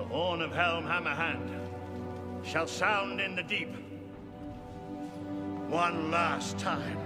The horn of Helm Hammerhand shall sound in the deep. One last time.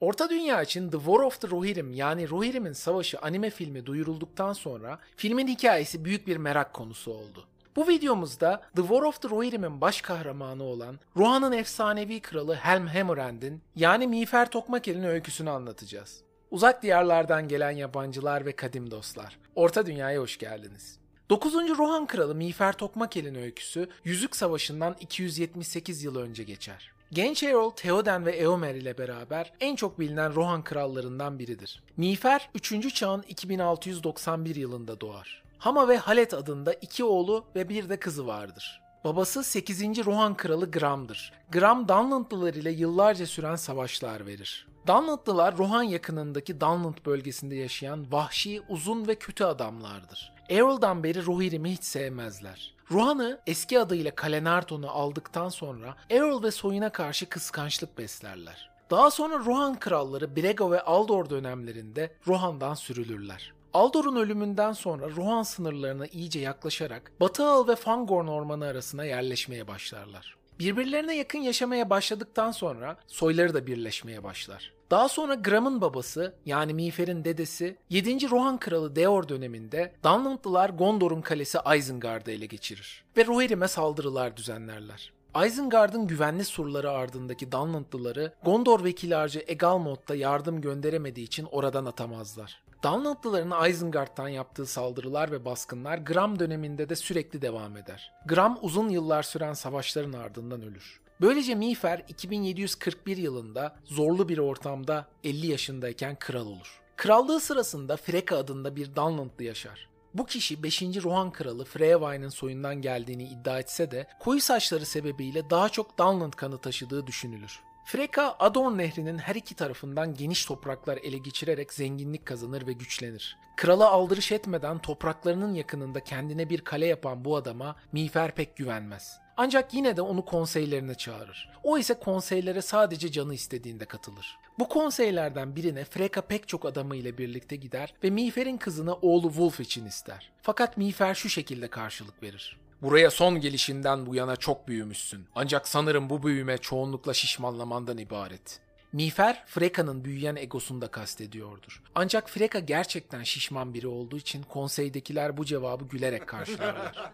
Orta Dünya için The War of the Rohirrim yani Rohirrim'in Savaşı anime filmi duyurulduktan sonra filmin hikayesi büyük bir merak konusu oldu. Bu videomuzda The War of the Rohirrim'in baş kahramanı olan Rohan'ın efsanevi kralı Helm Hammerhand'in yani Miğfer Tokmakel'in öyküsünü anlatacağız. Uzak diyarlardan gelen yabancılar ve kadim dostlar. Orta Dünya'ya hoş geldiniz. 9. Rohan Kralı Miğfer Tokmakel'in öyküsü Yüzük Savaşı'ndan 278 yıl önce geçer. Genç Erol, Theoden ve Eomer ile beraber en çok bilinen Rohan krallarından biridir. Miğfer 3. çağın 2691 yılında doğar. Hama ve Halet adında iki oğlu ve bir de kızı vardır. Babası 8. Rohan kralı Gram'dır. Gram Dunlandlılar ile yıllarca süren savaşlar verir. Dunlandlılar Rohan yakınındaki Dunland bölgesinde yaşayan vahşi, uzun ve kötü adamlardır. Errol'dan beri Rohirrim'i hiç sevmezler. Rohan'ı eski adıyla Kalenarton'u aldıktan sonra Errol ve soyuna karşı kıskançlık beslerler. Daha sonra Rohan kralları Brego ve Aldor dönemlerinde Rohan'dan sürülürler. Aldor'un ölümünden sonra Rohan sınırlarına iyice yaklaşarak Batı Ağıl ve Fangorn ormanı arasına yerleşmeye başlarlar. Birbirlerine yakın yaşamaya başladıktan sonra soyları da birleşmeye başlar. Daha sonra Gram'ın babası yani Miğfer'in dedesi 7. Rohan kralı Deor döneminde Dunlandlılar Gondor'un kalesi Isengard'ı ele geçirir ve Rohirrim'e saldırılar düzenlerler. Isengard'ın güvenli surları ardındaki Dunlandlıları Gondor vekili Egalmoth'ta yardım gönderemediği için oradan atamazlar. Dunlandlıların Isengard'dan yaptığı saldırılar ve baskınlar Gram döneminde de sürekli devam eder. Gram uzun yıllar süren savaşların ardından ölür. Böylece Miğfer 2741 yılında zorlu bir ortamda 50 yaşındayken kral olur. Krallığı sırasında Freka adında bir Dunlandlı yaşar. Bu kişi 5. Rohan kralı Freyawayn'ın soyundan geldiğini iddia etse de koyu saçları sebebiyle daha çok Dunland kanı taşıdığı düşünülür. Freka, Adorn nehrinin her iki tarafından geniş topraklar ele geçirerek zenginlik kazanır ve güçlenir. Krala aldırış etmeden topraklarının yakınında kendine bir kale yapan bu adama Miğfer pek güvenmez. Ancak yine de onu konseylerine çağırır. O ise konseylere sadece canı istediğinde katılır. Bu konseylerden birine Freka pek çok adamı ile birlikte gider ve Miğfer'in kızını oğlu Wolf için ister. Fakat Miğfer şu şekilde karşılık verir. Buraya son gelişinden bu yana çok büyümüşsün. Ancak sanırım bu büyüme çoğunlukla şişmanlamandan ibaret. Miğfer, Freka'nın büyüyen egosunu da kastediyordur. Ancak Freka gerçekten şişman biri olduğu için konseydekiler bu cevabı gülerek karşılarlar.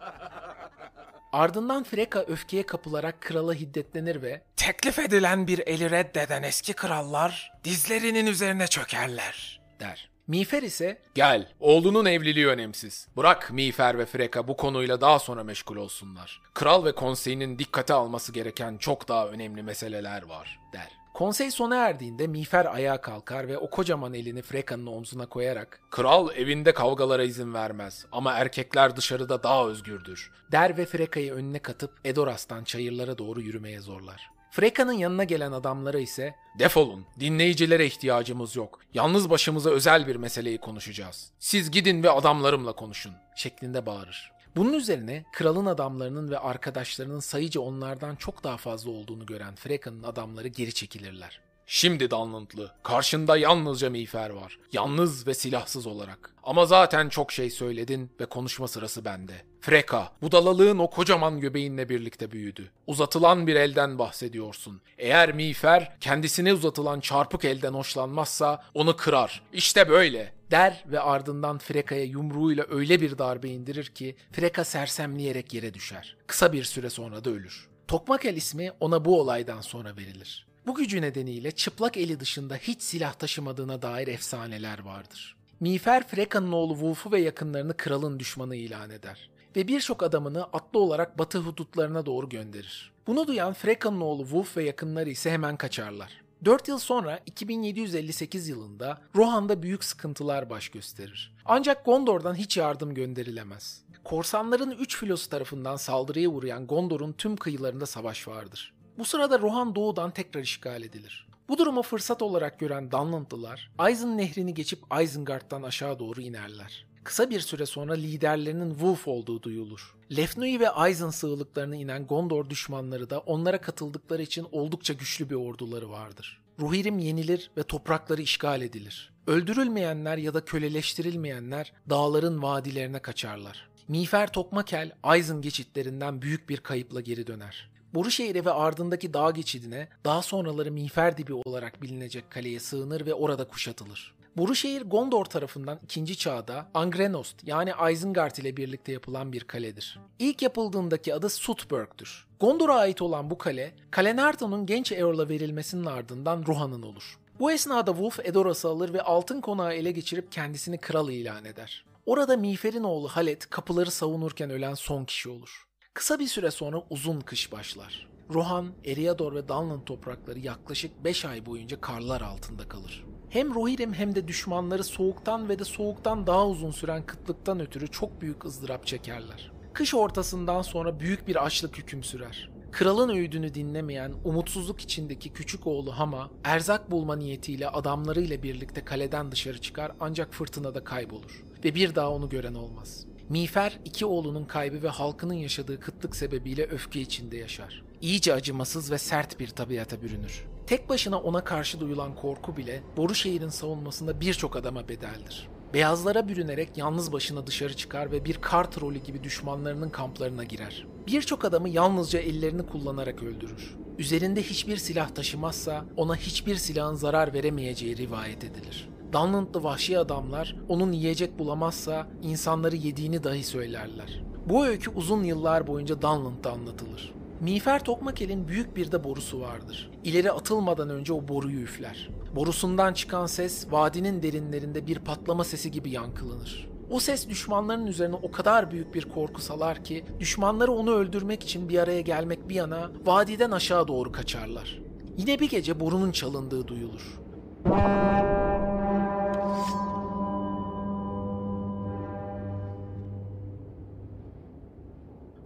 Ardından Freka öfkeye kapılarak krala hiddetlenir ve teklif edilen bir eli reddeden eski krallar dizlerinin üzerine çökerler der. Miğfer ise gel oğlunun evliliği önemsiz. Bırak Miğfer ve Freka bu konuyla daha sonra meşgul olsunlar. Kral ve konseyinin dikkate alması gereken çok daha önemli meseleler var der. Konsey sona erdiğinde Miğfer ayağa kalkar ve o kocaman elini Freka'nın omzuna koyarak ''Kral evinde kavgalara izin vermez ama erkekler dışarıda daha özgürdür.'' der ve Freka'yı önüne katıp Edoras'tan çayırlara doğru yürümeye zorlar. Freka'nın yanına gelen adamlara ise ''Defolun, dinleyicilere ihtiyacımız yok. Yalnız başımıza özel bir meseleyi konuşacağız. Siz gidin ve adamlarımla konuşun.'' şeklinde bağırır. Bunun üzerine kralın adamlarının ve arkadaşlarının sayıca onlardan çok daha fazla olduğunu gören Freka'nın adamları geri çekilirler. Şimdi Dunlandlı, karşında yalnızca Miğfer var. Yalnız ve silahsız olarak. Ama zaten çok şey söyledin ve konuşma sırası bende. Freka, budalalığın o kocaman göbeğinle birlikte büyüdü. Uzatılan bir elden bahsediyorsun. Eğer Miğfer kendisine uzatılan çarpık elden hoşlanmazsa onu kırar. İşte böyle der ve ardından Freka'ya yumruğuyla öyle bir darbe indirir ki Freka sersemleyerek yere düşer. Kısa bir süre sonra da ölür. Tokmakel ismi ona bu olaydan sonra verilir. Bu gücü nedeniyle çıplak eli dışında hiç silah taşımadığına dair efsaneler vardır. Miğfer Freka'nın oğlu Wolf'u ve yakınlarını kralın düşmanı ilan eder ve birçok adamını atlı olarak batı hudutlarına doğru gönderir. Bunu duyan Freka'nın oğlu Wolf ve yakınları ise hemen kaçarlar. 4 yıl sonra 2758 yılında Rohan'da büyük sıkıntılar baş gösterir. Ancak Gondor'dan hiç yardım gönderilemez. Korsanların 3 filosu tarafından saldırıya uğrayan Gondor'un tüm kıyılarında savaş vardır. Bu sırada Rohan doğudan tekrar işgal edilir. Bu durumu fırsat olarak gören Dunlandlılar, Aizen nehrini geçip Isengard'dan aşağı doğru inerler. Kısa bir süre sonra liderlerinin Wolf olduğu duyulur. Lefnui ve Aizen sığlıklarına inen Gondor düşmanları da onlara katıldıkları için oldukça güçlü bir orduları vardır. Rohirrim yenilir ve toprakları işgal edilir. Öldürülmeyenler ya da köleleştirilmeyenler dağların vadilerine kaçarlar. Miğfer Tokmakel, Aizen geçitlerinden büyük bir kayıpla geri döner. Boruşehir'e ve ardındaki dağ geçidine, daha sonraları Miğfer Dibi olarak bilinecek kaleye sığınır ve orada kuşatılır. Boruşehir Gondor tarafından ikinci çağda Angrenost yani Isengard ile birlikte yapılan bir kaledir. İlk yapıldığındaki adı Sutburg'dur. Gondor'a ait olan bu kale, Kalenarton'un genç Eorl'a verilmesinin ardından Rohan'ın olur. Bu esnada Wolf Edoras'ı alır ve altın konağı ele geçirip kendisini kral ilan eder. Orada Miğfer'in oğlu Halet kapıları savunurken ölen son kişi olur. Kısa bir süre sonra uzun kış başlar. Rohan, Eriador ve Dunland toprakları yaklaşık 5 ay boyunca karlar altında kalır. Hem Rohirrim hem de düşmanları soğuktan ve de soğuktan daha uzun süren kıtlıktan ötürü çok büyük ızdırap çekerler. Kış ortasından sonra büyük bir açlık hüküm sürer. Kralın öğüdünü dinlemeyen, umutsuzluk içindeki küçük oğlu Hama, erzak bulma niyetiyle adamlarıyla birlikte kaleden dışarı çıkar ancak fırtınada kaybolur ve bir daha onu gören olmaz. Miğfer iki oğlunun kaybı ve halkının yaşadığı kıtlık sebebiyle öfke içinde yaşar. İyice acımasız ve sert bir tabiata bürünür. Tek başına ona karşı duyulan korku bile Boru şehrin savunmasında birçok adama bedeldir. Beyazlara bürünerek yalnız başına dışarı çıkar ve bir kar trolü gibi düşmanlarının kamplarına girer. Birçok adamı yalnızca ellerini kullanarak öldürür. Üzerinde hiçbir silah taşımazsa ona hiçbir silahın zarar veremeyeceği rivayet edilir. Dunlandlı vahşi adamlar onun yiyecek bulamazsa insanları yediğini dahi söylerler. Bu öykü uzun yıllar boyunca Dunland'da anlatılır. Miğfer Tokmakel'in büyük bir de borusu vardır. İleri atılmadan önce o boruyu üfler. Borusundan çıkan ses vadinin derinlerinde bir patlama sesi gibi yankılanır. O ses düşmanların üzerine o kadar büyük bir korku salar ki düşmanları onu öldürmek için bir araya gelmek bir yana vadiden aşağı doğru kaçarlar. Yine bir gece borunun çalındığı duyulur.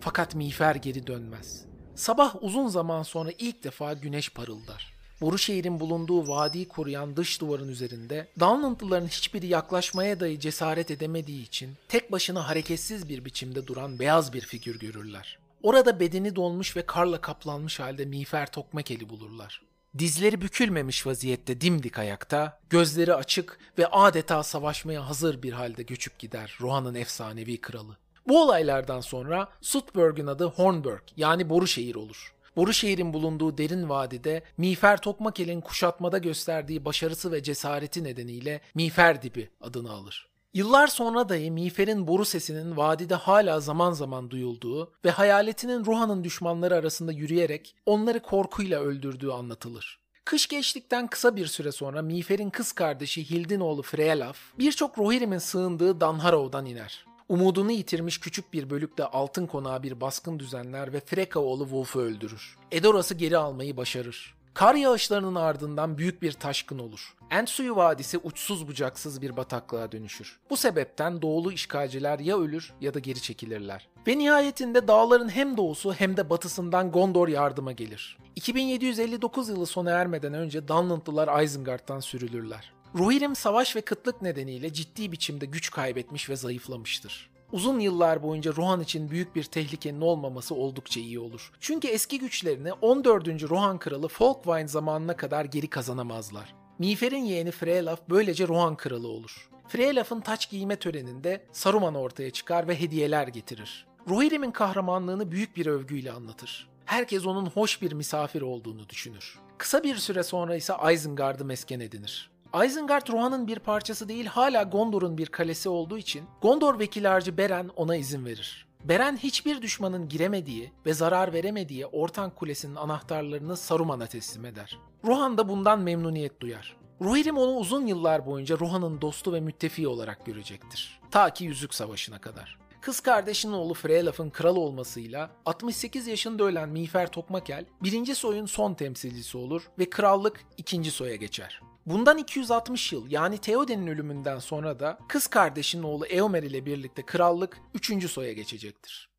Fakat miğfer geri dönmez. Sabah uzun zaman sonra ilk defa güneş parıldar. Boru şehrin bulunduğu vadiyi koruyan dış duvarın üzerinde Downlandlıların hiçbiri yaklaşmaya dahi cesaret edemediği için tek başına hareketsiz bir biçimde duran beyaz bir figür görürler. Orada bedeni donmuş ve karla kaplanmış halde miğfer tokmakeli bulurlar. Dizleri bükülmemiş vaziyette dimdik ayakta, gözleri açık ve adeta savaşmaya hazır bir halde göçüp gider Rohan'ın efsanevi kralı. Bu olaylardan sonra Sutburg'un adı Hornburg yani Boru şehir olur. Boru şehrin bulunduğu derin vadide Miğfer Tokmakel'in kuşatmada gösterdiği başarısı ve cesareti nedeniyle Miğfer Dibi adını alır. Yıllar sonra dahi Miğfer'in boru sesinin vadide hala zaman zaman duyulduğu ve hayaletinin Ruhan'ın düşmanları arasında yürüyerek onları korkuyla öldürdüğü anlatılır. Kış geçtikten kısa bir süre sonra Miğfer'in kız kardeşi Hildin oğlu Freyalaf birçok Rohirrim'in sığındığı Danharov'dan iner. Umudunu yitirmiş küçük bir bölükte altın konağa bir baskın düzenler ve Freka oğlu Wolf'u öldürür. Edoras'ı geri almayı başarır. Kar yağışlarının ardından büyük bir taşkın olur. Entsuyu Vadisi uçsuz bucaksız bir bataklığa dönüşür. Bu sebepten doğulu işgalciler ya ölür ya da geri çekilirler. Ve nihayetinde dağların hem doğusu hem de batısından Gondor yardıma gelir. 2759 yılı sona ermeden önce Dunlandlılar Isengard'dan sürülürler. Rohirrim savaş ve kıtlık nedeniyle ciddi biçimde güç kaybetmiş ve zayıflamıştır. Uzun yıllar boyunca Rohan için büyük bir tehlikenin olmaması oldukça iyi olur. Çünkü eski güçlerini 14. Rohan kralı Folkvine zamanına kadar geri kazanamazlar. Miğfer'in yeğeni Freylaf böylece Rohan kralı olur. Freylaf'ın taç giyme töreninde Saruman ortaya çıkar ve hediyeler getirir. Rohirrim'in kahramanlığını büyük bir övgüyle anlatır. Herkes onun hoş bir misafir olduğunu düşünür. Kısa bir süre sonra ise Isengard'ı mesken edinir. Isengard Rohan'ın bir parçası değil hala Gondor'un bir kalesi olduğu için Gondor vekil Beren ona izin verir. Beren hiçbir düşmanın giremediği ve zarar veremediği Ortan Kulesi'nin anahtarlarını Saruman'a teslim eder. Rohan da bundan memnuniyet duyar. Rohirrim onu uzun yıllar boyunca Rohan'ın dostu ve müttefiği olarak görecektir. Ta ki Yüzük Savaşı'na kadar. Kız kardeşinin oğlu Freylaf'ın kral olmasıyla 68 yaşında ölen Miğfer Tokmakel birinci soyun son temsilcisi olur ve krallık ikinci soya geçer. Bundan 260 yıl yani Theoden'in ölümünden sonra da kız kardeşinin oğlu Eomer ile birlikte krallık 3. soya geçecektir.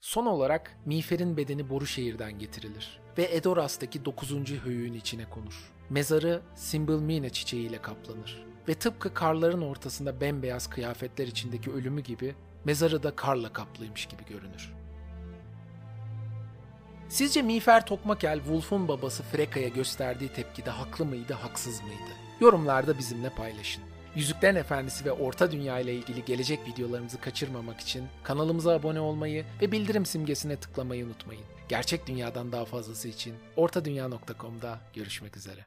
Son olarak Miğfer'in bedeni Boru şehirden getirilir ve Edoras'taki 9. höyüğün içine konur. Mezarı Simbilmine çiçeğiyle kaplanır ve tıpkı karların ortasında bembeyaz kıyafetler içindeki ölümü gibi mezarı da karla kaplıymış gibi görünür. Sizce Miğfer Tokmakel, Wolf'un babası Freka'ya gösterdiği tepkide haklı mıydı, haksız mıydı? Yorumlarda bizimle paylaşın. Yüzüklerin Efendisi ve Orta Dünya ile ilgili gelecek videolarımızı kaçırmamak için kanalımıza abone olmayı ve bildirim simgesine tıklamayı unutmayın. Gerçek dünyadan daha fazlası için ortadunya.com'da görüşmek üzere.